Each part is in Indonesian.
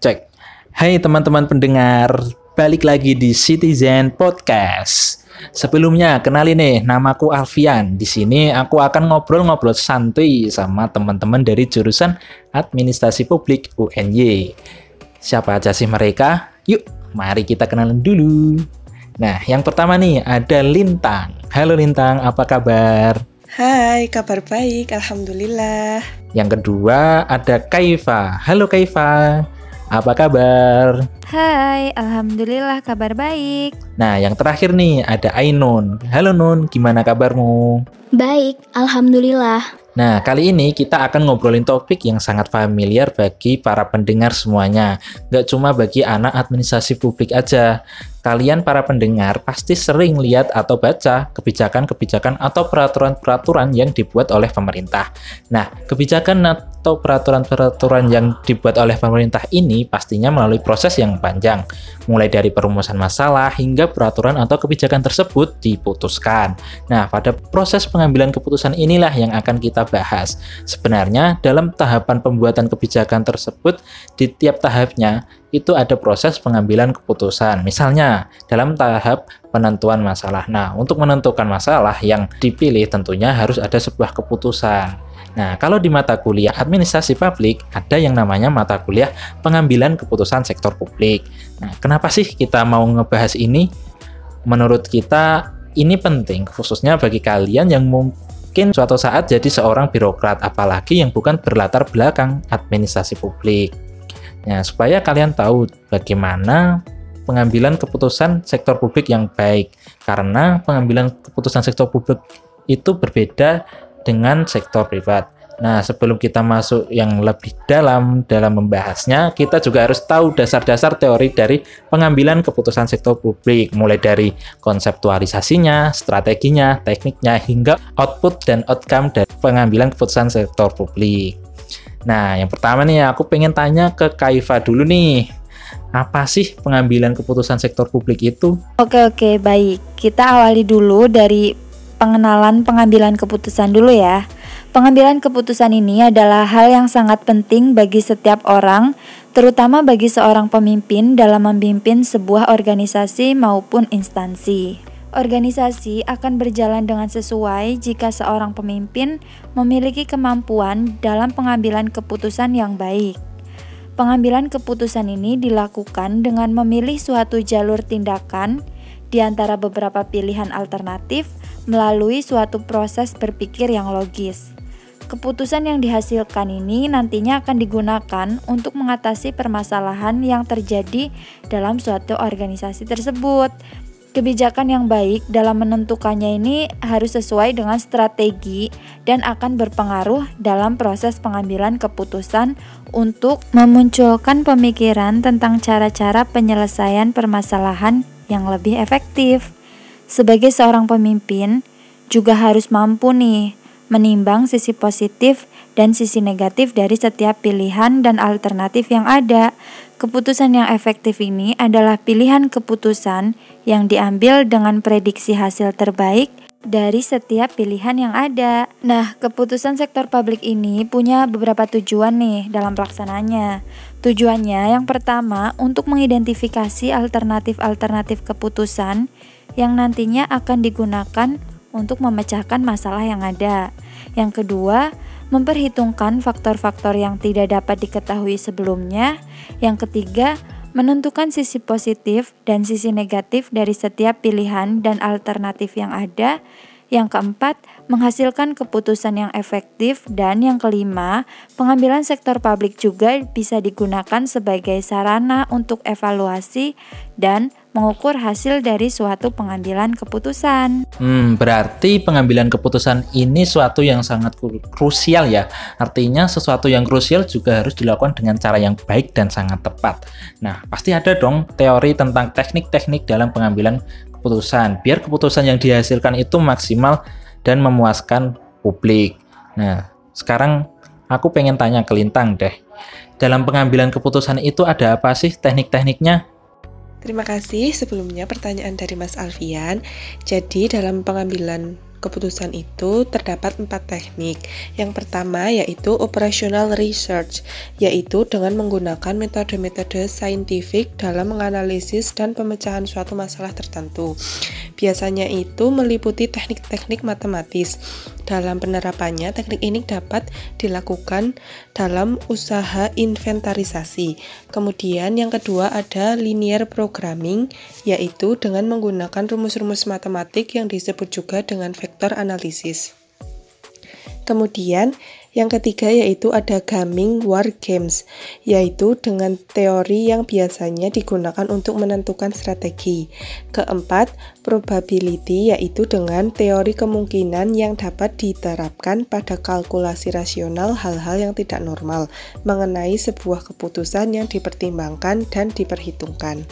cek. Hai teman-teman pendengar, balik lagi di Citizen Podcast. Sebelumnya kenalin nih, namaku Alfian. Di sini aku akan ngobrol-ngobrol santuy sama teman-teman dari jurusan Administrasi Publik UNY. Siapa aja sih mereka? Yuk, mari kita kenalan dulu. Nah, yang pertama nih ada Lintang. Halo Lintang, apa kabar? Hai, kabar baik, Alhamdulillah. Yang kedua ada Kaifa. Halo Kaifa, apa kabar? Hai, Alhamdulillah kabar baik. Nah, yang terakhir nih ada Ainun. Halo Nun, gimana kabarmu? Baik, Alhamdulillah. Nah, kali ini kita akan ngobrolin topik yang sangat familiar bagi para pendengar semuanya. Gak cuma bagi anak administrasi publik aja. Kalian para pendengar pasti sering lihat atau baca kebijakan-kebijakan atau peraturan-peraturan yang dibuat oleh pemerintah. Nah, kebijakan atau peraturan-peraturan yang dibuat oleh pemerintah ini pastinya melalui proses yang panjang, mulai dari perumusan masalah hingga peraturan atau kebijakan tersebut diputuskan. Nah, pada proses pengambilan keputusan inilah yang akan kita bahas. Sebenarnya, dalam tahapan pembuatan kebijakan tersebut, di tiap tahapnya itu ada proses pengambilan keputusan. Misalnya, dalam tahap penentuan masalah. Nah, untuk menentukan masalah yang dipilih tentunya harus ada sebuah keputusan. Nah, kalau di mata kuliah administrasi publik ada yang namanya mata kuliah pengambilan keputusan sektor publik. Nah, kenapa sih kita mau ngebahas ini? Menurut kita ini penting khususnya bagi kalian yang mungkin suatu saat jadi seorang birokrat apalagi yang bukan berlatar belakang administrasi publik. Ya, supaya kalian tahu bagaimana pengambilan keputusan sektor publik yang baik. Karena pengambilan keputusan sektor publik itu berbeda dengan sektor privat. Nah, sebelum kita masuk yang lebih dalam dalam membahasnya, kita juga harus tahu dasar-dasar teori dari pengambilan keputusan sektor publik, mulai dari konseptualisasinya, strateginya, tekniknya, hingga output dan outcome dari pengambilan keputusan sektor publik. Nah, yang pertama nih aku pengen tanya ke Kaifa dulu nih. Apa sih pengambilan keputusan sektor publik itu? Oke, oke, baik. Kita awali dulu dari pengenalan pengambilan keputusan dulu ya. Pengambilan keputusan ini adalah hal yang sangat penting bagi setiap orang, terutama bagi seorang pemimpin dalam memimpin sebuah organisasi maupun instansi. Organisasi akan berjalan dengan sesuai jika seorang pemimpin memiliki kemampuan dalam pengambilan keputusan yang baik. Pengambilan keputusan ini dilakukan dengan memilih suatu jalur tindakan di antara beberapa pilihan alternatif melalui suatu proses berpikir yang logis. Keputusan yang dihasilkan ini nantinya akan digunakan untuk mengatasi permasalahan yang terjadi dalam suatu organisasi tersebut Kebijakan yang baik dalam menentukannya ini harus sesuai dengan strategi dan akan berpengaruh dalam proses pengambilan keputusan untuk memunculkan pemikiran tentang cara-cara penyelesaian permasalahan yang lebih efektif. Sebagai seorang pemimpin, juga harus mampu nih menimbang sisi positif dan sisi negatif dari setiap pilihan dan alternatif yang ada. Keputusan yang efektif ini adalah pilihan keputusan yang diambil dengan prediksi hasil terbaik dari setiap pilihan yang ada. Nah, keputusan sektor publik ini punya beberapa tujuan nih dalam pelaksananya. Tujuannya yang pertama untuk mengidentifikasi alternatif-alternatif keputusan yang nantinya akan digunakan untuk memecahkan masalah yang ada. Yang kedua, memperhitungkan faktor-faktor yang tidak dapat diketahui sebelumnya. Yang ketiga, menentukan sisi positif dan sisi negatif dari setiap pilihan dan alternatif yang ada. Yang keempat, menghasilkan keputusan yang efektif dan yang kelima, pengambilan sektor publik juga bisa digunakan sebagai sarana untuk evaluasi dan mengukur hasil dari suatu pengambilan keputusan. Hmm, berarti pengambilan keputusan ini suatu yang sangat krusial ya. Artinya sesuatu yang krusial juga harus dilakukan dengan cara yang baik dan sangat tepat. Nah, pasti ada dong teori tentang teknik-teknik dalam pengambilan keputusan biar keputusan yang dihasilkan itu maksimal dan memuaskan publik. Nah, sekarang aku pengen tanya ke Lintang deh. Dalam pengambilan keputusan itu ada apa sih teknik-tekniknya? Terima kasih sebelumnya pertanyaan dari Mas Alfian. Jadi dalam pengambilan keputusan itu terdapat empat teknik. Yang pertama yaitu operational research, yaitu dengan menggunakan metode-metode saintifik dalam menganalisis dan pemecahan suatu masalah tertentu. Biasanya itu meliputi teknik-teknik matematis. Dalam penerapannya, teknik ini dapat dilakukan dalam usaha inventarisasi. Kemudian yang kedua ada linear programming, yaitu dengan menggunakan rumus-rumus matematik yang disebut juga dengan vektor analisis. Kemudian yang ketiga yaitu ada gaming war games, yaitu dengan teori yang biasanya digunakan untuk menentukan strategi. Keempat, probability yaitu dengan teori kemungkinan yang dapat diterapkan pada kalkulasi rasional hal-hal yang tidak normal mengenai sebuah keputusan yang dipertimbangkan dan diperhitungkan.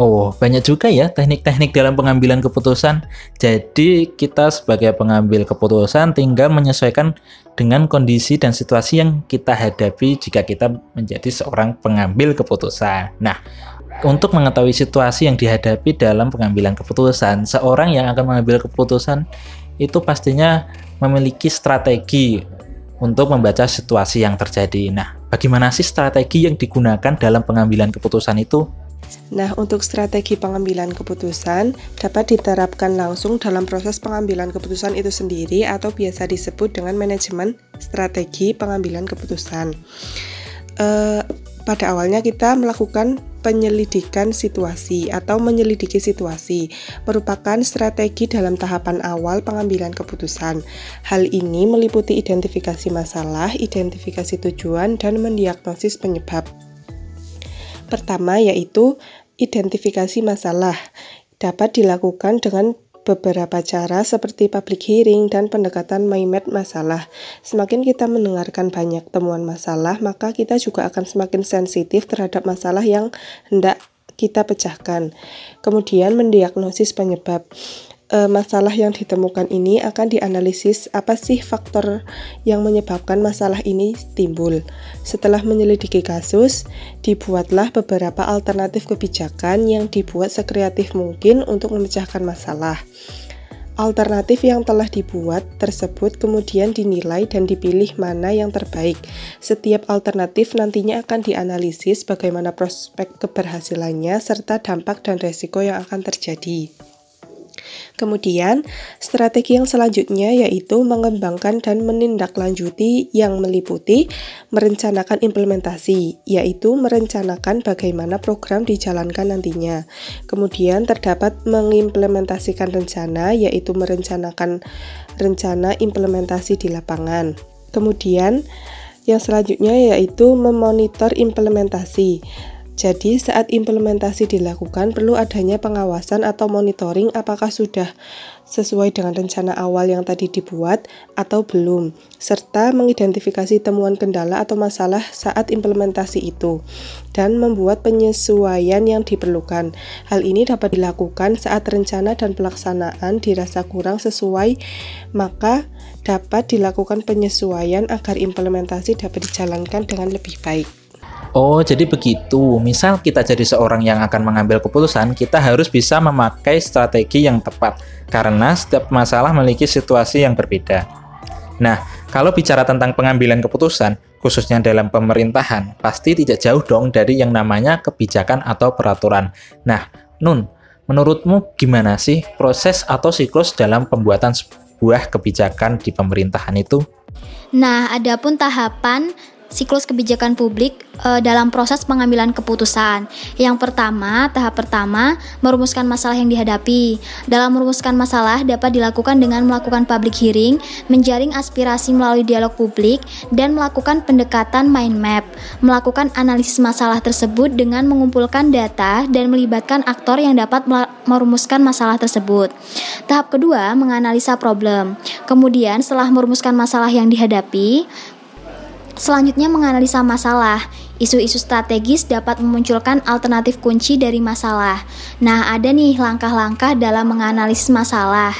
Oh, banyak juga ya teknik-teknik dalam pengambilan keputusan. Jadi, kita sebagai pengambil keputusan tinggal menyesuaikan dengan kondisi dan situasi yang kita hadapi jika kita menjadi seorang pengambil keputusan. Nah, untuk mengetahui situasi yang dihadapi dalam pengambilan keputusan, seorang yang akan mengambil keputusan itu pastinya memiliki strategi untuk membaca situasi yang terjadi. Nah, bagaimana sih strategi yang digunakan dalam pengambilan keputusan itu? Nah, untuk strategi pengambilan keputusan dapat diterapkan langsung dalam proses pengambilan keputusan itu sendiri atau biasa disebut dengan manajemen strategi pengambilan keputusan. E, pada awalnya kita melakukan penyelidikan situasi atau menyelidiki situasi merupakan strategi dalam tahapan awal pengambilan keputusan. Hal ini meliputi identifikasi masalah, identifikasi tujuan, dan mendiagnosis penyebab. Pertama yaitu identifikasi masalah. Dapat dilakukan dengan beberapa cara seperti public hearing dan pendekatan MyMed masalah. Semakin kita mendengarkan banyak temuan masalah, maka kita juga akan semakin sensitif terhadap masalah yang hendak kita pecahkan. Kemudian mendiagnosis penyebab e, masalah yang ditemukan ini akan dianalisis apa sih faktor yang menyebabkan masalah ini timbul. Setelah menyelidiki kasus, dibuatlah beberapa alternatif kebijakan yang dibuat sekreatif mungkin untuk memecahkan masalah. Alternatif yang telah dibuat tersebut kemudian dinilai dan dipilih mana yang terbaik. Setiap alternatif nantinya akan dianalisis bagaimana prospek keberhasilannya serta dampak dan resiko yang akan terjadi. Kemudian, strategi yang selanjutnya yaitu mengembangkan dan menindaklanjuti yang meliputi merencanakan implementasi, yaitu merencanakan bagaimana program dijalankan nantinya. Kemudian terdapat mengimplementasikan rencana, yaitu merencanakan rencana implementasi di lapangan. Kemudian, yang selanjutnya yaitu memonitor implementasi. Jadi, saat implementasi dilakukan, perlu adanya pengawasan atau monitoring apakah sudah sesuai dengan rencana awal yang tadi dibuat atau belum, serta mengidentifikasi temuan kendala atau masalah saat implementasi itu, dan membuat penyesuaian yang diperlukan. Hal ini dapat dilakukan saat rencana dan pelaksanaan dirasa kurang sesuai, maka dapat dilakukan penyesuaian agar implementasi dapat dijalankan dengan lebih baik. Oh, jadi begitu. Misal kita jadi seorang yang akan mengambil keputusan, kita harus bisa memakai strategi yang tepat karena setiap masalah memiliki situasi yang berbeda. Nah, kalau bicara tentang pengambilan keputusan, khususnya dalam pemerintahan, pasti tidak jauh dong dari yang namanya kebijakan atau peraturan. Nah, Nun, menurutmu gimana sih proses atau siklus dalam pembuatan sebuah kebijakan di pemerintahan itu? Nah, adapun tahapan siklus kebijakan publik e, dalam proses pengambilan keputusan. Yang pertama, tahap pertama, merumuskan masalah yang dihadapi. Dalam merumuskan masalah dapat dilakukan dengan melakukan public hearing, menjaring aspirasi melalui dialog publik, dan melakukan pendekatan mind map, melakukan analisis masalah tersebut dengan mengumpulkan data dan melibatkan aktor yang dapat merumuskan masalah tersebut. Tahap kedua, menganalisa problem. Kemudian, setelah merumuskan masalah yang dihadapi, Selanjutnya menganalisa masalah. Isu-isu strategis dapat memunculkan alternatif kunci dari masalah. Nah, ada nih langkah-langkah dalam menganalisis masalah.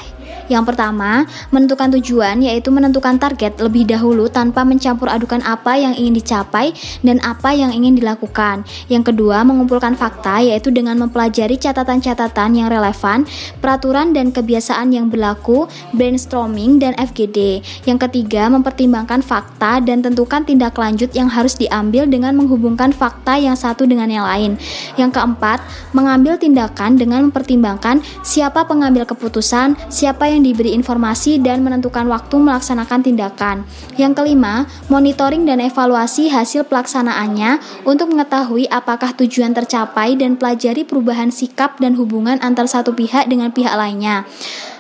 Yang pertama, menentukan tujuan yaitu menentukan target lebih dahulu tanpa mencampur adukan apa yang ingin dicapai dan apa yang ingin dilakukan. Yang kedua, mengumpulkan fakta yaitu dengan mempelajari catatan-catatan yang relevan, peraturan dan kebiasaan yang berlaku, brainstorming dan FGD. Yang ketiga, mempertimbangkan fakta dan tentukan tindak lanjut yang harus diambil dengan menghubungkan fakta yang satu dengan yang lain. Yang keempat, mengambil tindakan dengan mempertimbangkan siapa pengambil keputusan, siapa diberi informasi dan menentukan waktu melaksanakan tindakan. Yang kelima, monitoring dan evaluasi hasil pelaksanaannya untuk mengetahui apakah tujuan tercapai dan pelajari perubahan sikap dan hubungan antar satu pihak dengan pihak lainnya.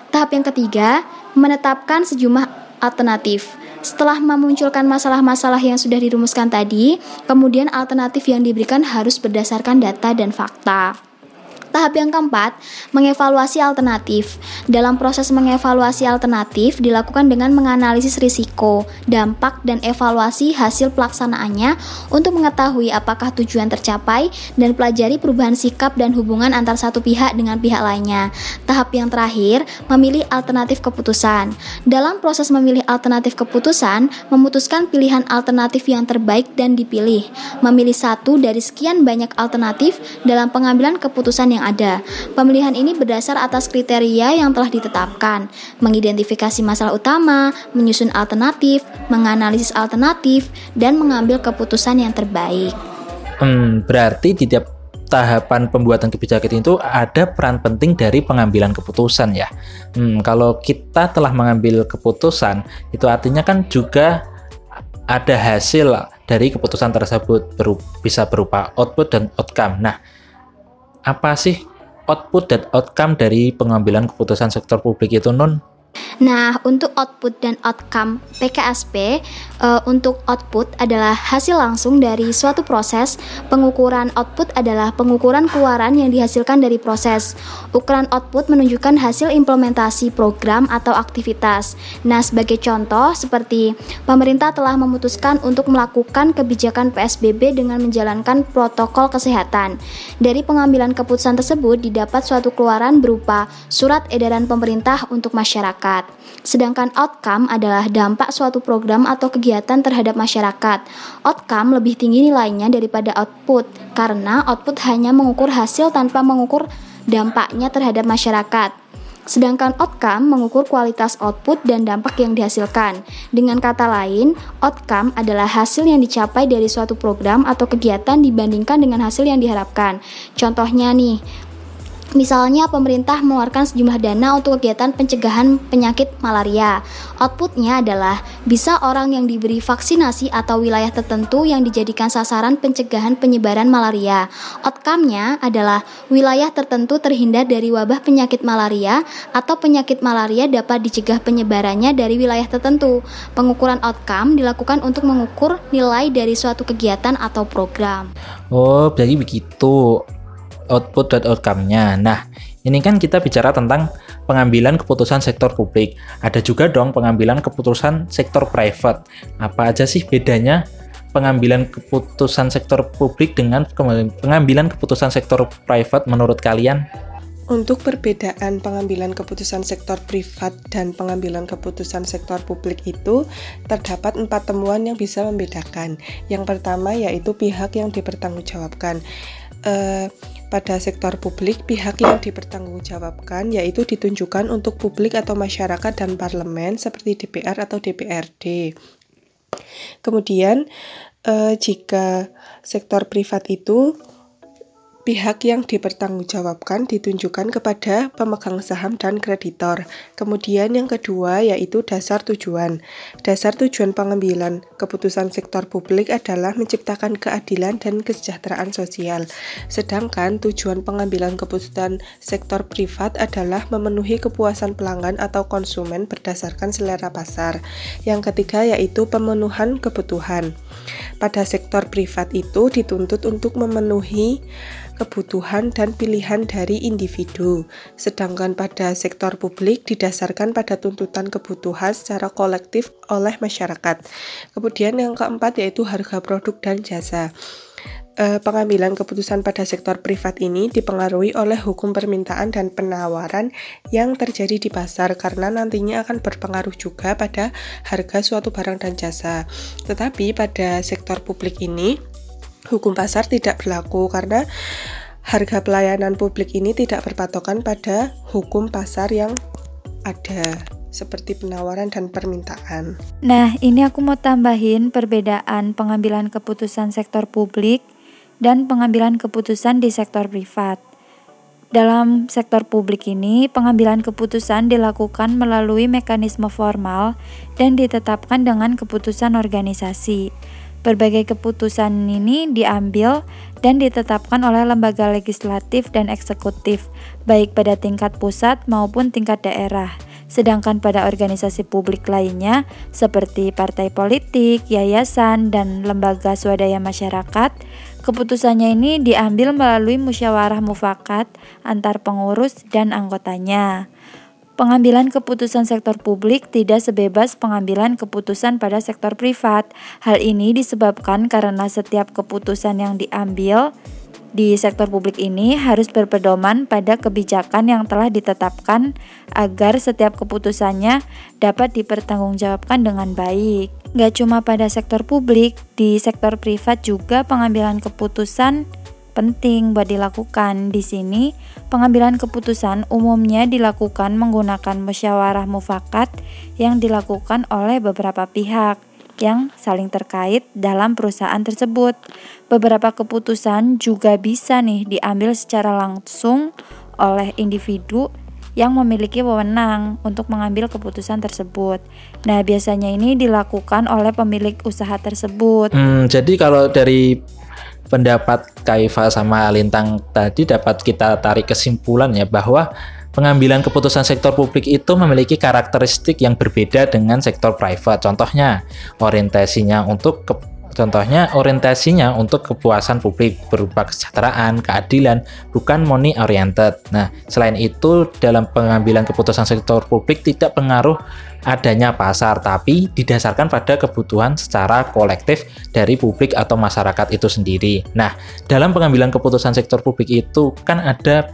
Tahap yang ketiga, menetapkan sejumlah alternatif. Setelah memunculkan masalah-masalah yang sudah dirumuskan tadi, kemudian alternatif yang diberikan harus berdasarkan data dan fakta. Tahap yang keempat, mengevaluasi alternatif. Dalam proses mengevaluasi alternatif dilakukan dengan menganalisis risiko, dampak, dan evaluasi hasil pelaksanaannya untuk mengetahui apakah tujuan tercapai dan pelajari perubahan sikap dan hubungan antar satu pihak dengan pihak lainnya. Tahap yang terakhir, memilih alternatif keputusan. Dalam proses memilih alternatif keputusan, memutuskan pilihan alternatif yang terbaik dan dipilih. Memilih satu dari sekian banyak alternatif dalam pengambilan keputusan yang ada. Pemilihan ini berdasar atas kriteria yang telah ditetapkan, mengidentifikasi masalah utama, menyusun alternatif, menganalisis alternatif, dan mengambil keputusan yang terbaik. Hmm, berarti di tiap tahapan pembuatan kebijakan itu ada peran penting dari pengambilan keputusan ya. Hmm, kalau kita telah mengambil keputusan, itu artinya kan juga ada hasil dari keputusan tersebut beru bisa berupa output dan outcome. Nah, apa sih output dan outcome dari pengambilan keputusan sektor publik itu non Nah, untuk output dan outcome PKSP, uh, eh, untuk output adalah hasil langsung dari suatu proses. Pengukuran output adalah pengukuran keluaran yang dihasilkan dari proses. Ukuran output menunjukkan hasil implementasi program atau aktivitas. Nah, sebagai contoh seperti pemerintah telah memutuskan untuk melakukan kebijakan PSBB dengan menjalankan protokol kesehatan. Dari pengambilan keputusan tersebut didapat suatu keluaran berupa surat edaran pemerintah untuk masyarakat masyarakat. Sedangkan outcome adalah dampak suatu program atau kegiatan terhadap masyarakat. Outcome lebih tinggi nilainya daripada output karena output hanya mengukur hasil tanpa mengukur dampaknya terhadap masyarakat. Sedangkan outcome mengukur kualitas output dan dampak yang dihasilkan. Dengan kata lain, outcome adalah hasil yang dicapai dari suatu program atau kegiatan dibandingkan dengan hasil yang diharapkan. Contohnya nih, Misalnya pemerintah mengeluarkan sejumlah dana untuk kegiatan pencegahan penyakit malaria. Outputnya adalah bisa orang yang diberi vaksinasi atau wilayah tertentu yang dijadikan sasaran pencegahan penyebaran malaria. Outcome-nya adalah wilayah tertentu terhindar dari wabah penyakit malaria atau penyakit malaria dapat dicegah penyebarannya dari wilayah tertentu. Pengukuran outcome dilakukan untuk mengukur nilai dari suatu kegiatan atau program. Oh, jadi begitu output dan outcome-nya. Nah, ini kan kita bicara tentang pengambilan keputusan sektor publik. Ada juga dong pengambilan keputusan sektor private. Apa aja sih bedanya pengambilan keputusan sektor publik dengan pengambilan keputusan sektor private menurut kalian? Untuk perbedaan pengambilan keputusan sektor privat dan pengambilan keputusan sektor publik itu terdapat empat temuan yang bisa membedakan. Yang pertama yaitu pihak yang dipertanggungjawabkan. Uh, pada sektor publik, pihak yang dipertanggungjawabkan yaitu ditunjukkan untuk publik atau masyarakat dan parlemen seperti DPR atau DPRD. Kemudian, eh, jika sektor privat itu Pihak yang dipertanggungjawabkan ditunjukkan kepada pemegang saham dan kreditor. Kemudian yang kedua yaitu dasar tujuan. Dasar tujuan pengambilan keputusan sektor publik adalah menciptakan keadilan dan kesejahteraan sosial. Sedangkan tujuan pengambilan keputusan sektor privat adalah memenuhi kepuasan pelanggan atau konsumen berdasarkan selera pasar. Yang ketiga yaitu pemenuhan kebutuhan. Pada sektor privat itu dituntut untuk memenuhi kebutuhan dan pilihan dari individu, sedangkan pada sektor publik didasarkan pada tuntutan kebutuhan secara kolektif oleh masyarakat. Kemudian yang keempat yaitu harga produk dan jasa. eh, pengambilan keputusan pada sektor privat ini dipengaruhi oleh hukum permintaan dan penawaran yang terjadi di pasar karena nantinya akan berpengaruh juga pada harga suatu barang dan jasa. Tetapi pada sektor publik ini hukum pasar tidak berlaku karena harga pelayanan publik ini tidak berpatokan pada hukum pasar yang ada seperti penawaran dan permintaan. Nah, ini aku mau tambahin perbedaan pengambilan keputusan sektor publik dan pengambilan keputusan di sektor privat. Dalam sektor publik ini, pengambilan keputusan dilakukan melalui mekanisme formal dan ditetapkan dengan keputusan organisasi. Berbagai keputusan ini diambil dan ditetapkan oleh lembaga legislatif dan eksekutif, baik pada tingkat pusat maupun tingkat daerah. Sedangkan pada organisasi publik lainnya, seperti partai politik, yayasan, dan lembaga swadaya masyarakat, Keputusannya ini diambil melalui musyawarah mufakat antar pengurus dan anggotanya. Pengambilan keputusan sektor publik tidak sebebas pengambilan keputusan pada sektor privat. Hal ini disebabkan karena setiap keputusan yang diambil di sektor publik ini harus berpedoman pada kebijakan yang telah ditetapkan agar setiap keputusannya dapat dipertanggungjawabkan dengan baik. Gak cuma pada sektor publik, di sektor privat juga pengambilan keputusan penting buat dilakukan. Di sini, pengambilan keputusan umumnya dilakukan menggunakan musyawarah mufakat yang dilakukan oleh beberapa pihak yang saling terkait dalam perusahaan tersebut. Beberapa keputusan juga bisa nih diambil secara langsung oleh individu yang memiliki wewenang untuk mengambil keputusan tersebut. Nah, biasanya ini dilakukan oleh pemilik usaha tersebut. Hmm, jadi kalau dari pendapat Kaifa sama Lintang tadi dapat kita tarik kesimpulan ya bahwa pengambilan keputusan sektor publik itu memiliki karakteristik yang berbeda dengan sektor private. Contohnya, orientasinya untuk ke, contohnya orientasinya untuk kepuasan publik berupa kesejahteraan, keadilan, bukan money oriented. Nah, selain itu dalam pengambilan keputusan sektor publik tidak pengaruh adanya pasar, tapi didasarkan pada kebutuhan secara kolektif dari publik atau masyarakat itu sendiri. Nah, dalam pengambilan keputusan sektor publik itu kan ada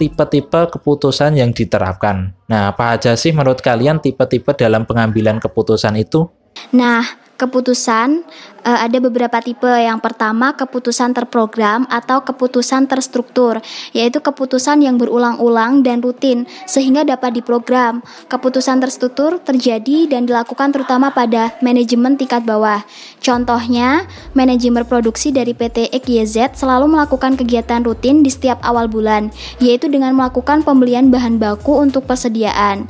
tipe-tipe keputusan yang diterapkan. Nah, apa aja sih menurut kalian tipe-tipe dalam pengambilan keputusan itu? Nah, keputusan uh, ada beberapa tipe. Yang pertama, keputusan terprogram atau keputusan terstruktur, yaitu keputusan yang berulang-ulang dan rutin sehingga dapat diprogram. Keputusan terstruktur terjadi dan dilakukan terutama pada manajemen tingkat bawah. Contohnya, manajemen produksi dari PT XYZ selalu melakukan kegiatan rutin di setiap awal bulan, yaitu dengan melakukan pembelian bahan baku untuk persediaan.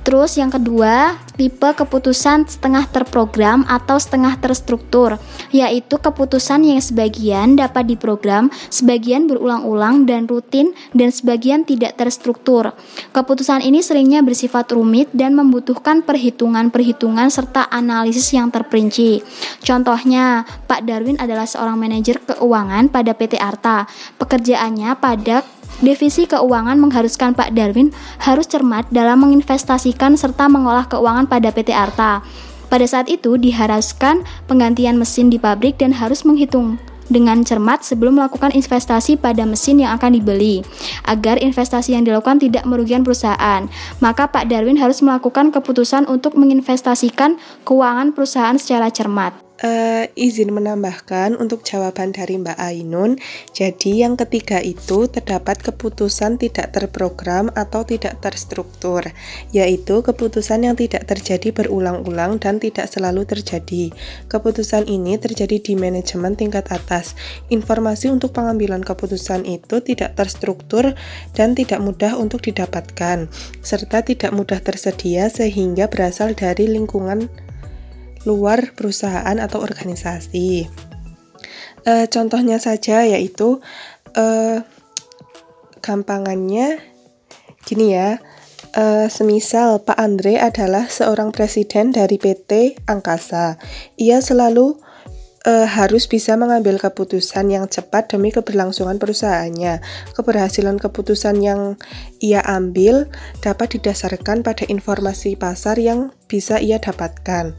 Terus yang kedua, tipe keputusan setengah terprogram atau setengah terstruktur, yaitu keputusan yang sebagian dapat diprogram, sebagian berulang-ulang dan rutin, dan sebagian tidak terstruktur. Keputusan ini seringnya bersifat rumit dan membutuhkan perhitungan-perhitungan serta analisis yang terperinci. Contohnya, Pak Darwin adalah seorang manajer keuangan pada PT Arta. Pekerjaannya pada Divisi keuangan mengharuskan Pak Darwin harus cermat dalam menginvestasikan serta mengolah keuangan pada PT Arta. Pada saat itu diharuskan penggantian mesin di pabrik dan harus menghitung dengan cermat sebelum melakukan investasi pada mesin yang akan dibeli agar investasi yang dilakukan tidak merugikan perusahaan. Maka Pak Darwin harus melakukan keputusan untuk menginvestasikan keuangan perusahaan secara cermat. Uh, izin menambahkan untuk jawaban dari Mbak Ainun, jadi yang ketiga itu terdapat keputusan tidak terprogram atau tidak terstruktur, yaitu keputusan yang tidak terjadi berulang-ulang dan tidak selalu terjadi. Keputusan ini terjadi di manajemen tingkat atas. Informasi untuk pengambilan keputusan itu tidak terstruktur dan tidak mudah untuk didapatkan, serta tidak mudah tersedia sehingga berasal dari lingkungan luar perusahaan atau organisasi. E, contohnya saja yaitu e, gampangannya gini ya. E, semisal Pak Andre adalah seorang presiden dari PT Angkasa. Ia selalu e, harus bisa mengambil keputusan yang cepat demi keberlangsungan perusahaannya. Keberhasilan keputusan yang ia ambil dapat didasarkan pada informasi pasar yang bisa ia dapatkan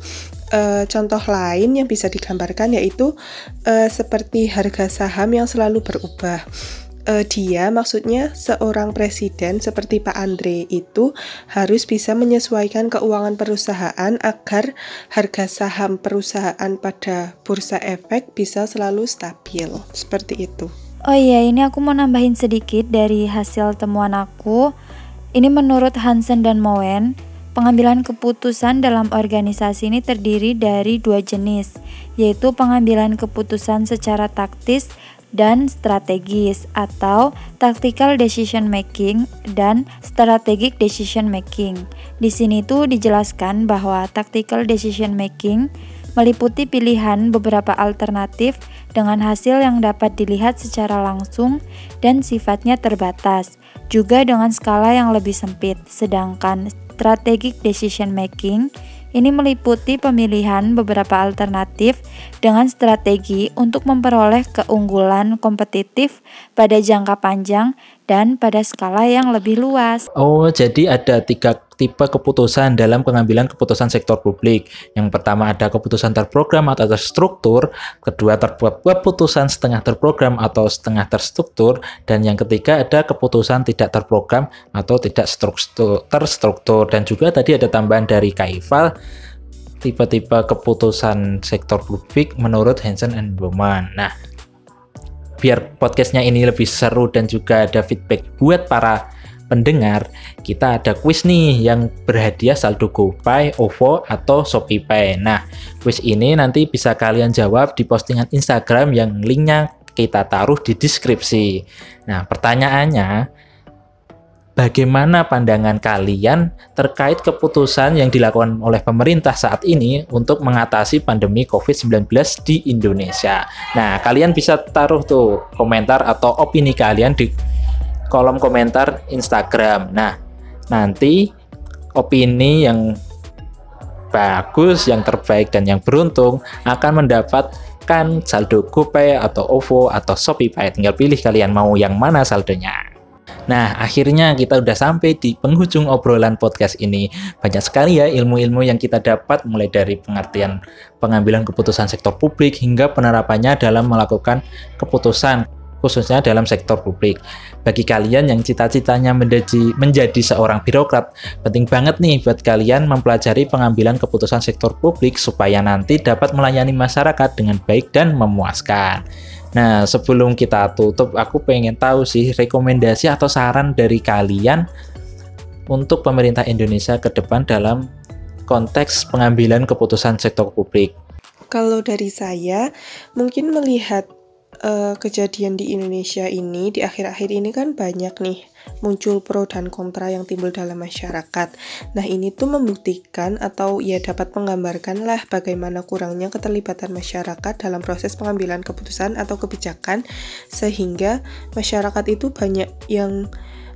E, contoh lain yang bisa digambarkan yaitu e, seperti harga saham yang selalu berubah uh, dia maksudnya seorang presiden seperti Pak Andre itu harus bisa menyesuaikan keuangan perusahaan agar harga saham perusahaan pada bursa efek bisa selalu stabil. Seperti itu. Oh iya, ini aku mau nambahin sedikit dari hasil temuan aku. Ini menurut Hansen dan Moen, pengambilan keputusan dalam organisasi ini terdiri dari dua jenis, yaitu pengambilan keputusan secara taktis dan strategis atau tactical decision making dan strategic decision making. Di sini tuh dijelaskan bahwa tactical decision making meliputi pilihan beberapa alternatif dengan hasil yang dapat dilihat secara langsung dan sifatnya terbatas, juga dengan skala yang lebih sempit. Sedangkan strategic decision making ini meliputi pemilihan beberapa alternatif dengan strategi untuk memperoleh keunggulan kompetitif pada jangka panjang dan pada skala yang lebih luas. Oh, jadi ada tiga tipe keputusan dalam pengambilan keputusan sektor publik. Yang pertama ada keputusan terprogram atau terstruktur, kedua terbuat keputusan setengah terprogram atau setengah terstruktur, dan yang ketiga ada keputusan tidak terprogram atau tidak struktur, terstruktur. Dan juga tadi ada tambahan dari Kaival tipe-tipe keputusan sektor publik menurut Hansen and Bowman. Nah, biar podcastnya ini lebih seru dan juga ada feedback buat para pendengar, kita ada quiz nih yang berhadiah saldo GoPay, OVO, atau ShopeePay. Nah, quiz ini nanti bisa kalian jawab di postingan Instagram yang linknya kita taruh di deskripsi. Nah, pertanyaannya, bagaimana pandangan kalian terkait keputusan yang dilakukan oleh pemerintah saat ini untuk mengatasi pandemi COVID-19 di Indonesia? Nah, kalian bisa taruh tuh komentar atau opini kalian di kolom komentar Instagram. Nah, nanti opini yang bagus, yang terbaik dan yang beruntung akan mendapatkan saldo GoPay atau OVO atau ShopeePay. Tinggal pilih kalian mau yang mana saldonya. Nah, akhirnya kita udah sampai di penghujung obrolan podcast ini. Banyak sekali ya ilmu-ilmu yang kita dapat mulai dari pengertian pengambilan keputusan sektor publik hingga penerapannya dalam melakukan keputusan khususnya dalam sektor publik. Bagi kalian yang cita-citanya menjadi, menjadi seorang birokrat, penting banget nih buat kalian mempelajari pengambilan keputusan sektor publik supaya nanti dapat melayani masyarakat dengan baik dan memuaskan. Nah, sebelum kita tutup, aku pengen tahu sih rekomendasi atau saran dari kalian untuk pemerintah Indonesia ke depan dalam konteks pengambilan keputusan sektor publik. Kalau dari saya, mungkin melihat uh, kejadian di Indonesia ini di akhir-akhir ini kan banyak nih muncul pro dan kontra yang timbul dalam masyarakat. Nah, ini tuh membuktikan atau ya dapat menggambarkan lah bagaimana kurangnya keterlibatan masyarakat dalam proses pengambilan keputusan atau kebijakan sehingga masyarakat itu banyak yang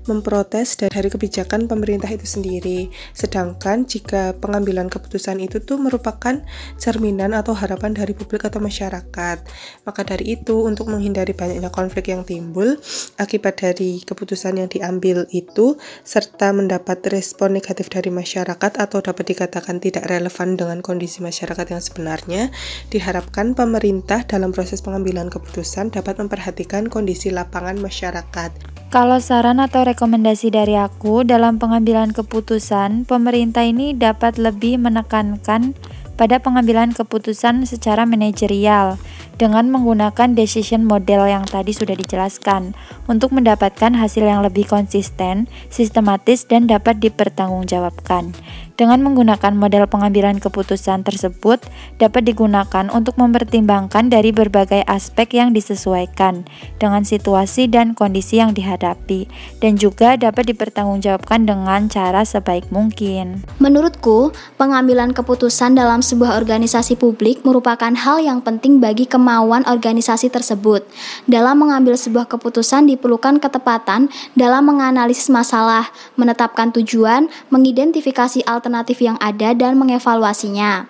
memprotes dari kebijakan pemerintah itu sendiri. Sedangkan jika pengambilan keputusan itu tuh merupakan cerminan atau harapan dari publik atau masyarakat. Maka dari itu, untuk menghindari banyaknya konflik yang timbul akibat dari keputusan yang diambil itu, serta mendapat respon negatif dari masyarakat atau dapat dikatakan tidak relevan dengan kondisi masyarakat yang sebenarnya, diharapkan pemerintah dalam proses pengambilan keputusan dapat memperhatikan kondisi lapangan masyarakat. Kalau saran atau rekomendasi dari aku dalam pengambilan keputusan, pemerintah ini dapat lebih menekankan pada pengambilan keputusan secara manajerial dengan menggunakan decision model yang tadi sudah dijelaskan untuk mendapatkan hasil yang lebih konsisten, sistematis, dan dapat dipertanggungjawabkan. Dengan menggunakan model pengambilan keputusan tersebut dapat digunakan untuk mempertimbangkan dari berbagai aspek yang disesuaikan dengan situasi dan kondisi yang dihadapi dan juga dapat dipertanggungjawabkan dengan cara sebaik mungkin. Menurutku, pengambilan keputusan dalam sebuah organisasi publik merupakan hal yang penting bagi kemauan organisasi tersebut. Dalam mengambil sebuah keputusan diperlukan ketepatan dalam menganalisis masalah, menetapkan tujuan, mengidentifikasi alternatif yang ada dan mengevaluasinya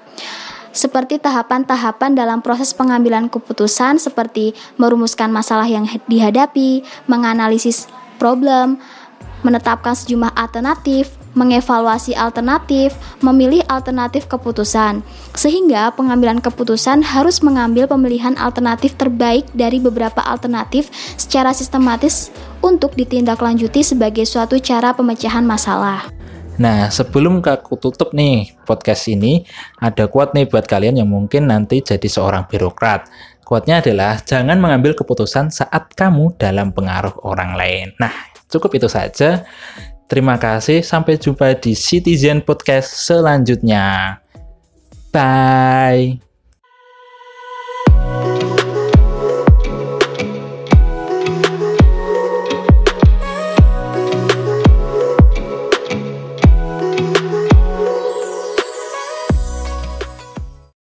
seperti tahapan-tahapan dalam proses pengambilan keputusan seperti merumuskan masalah yang dihadapi, menganalisis problem, menetapkan sejumlah alternatif, mengevaluasi alternatif, memilih alternatif keputusan. Sehingga pengambilan keputusan harus mengambil pemilihan alternatif terbaik dari beberapa alternatif secara sistematis untuk ditindaklanjuti sebagai suatu cara pemecahan masalah. Nah, sebelum aku tutup nih podcast ini, ada quote nih buat kalian yang mungkin nanti jadi seorang birokrat. Quote-nya adalah, jangan mengambil keputusan saat kamu dalam pengaruh orang lain. Nah, cukup itu saja. Terima kasih, sampai jumpa di Citizen Podcast selanjutnya. Bye!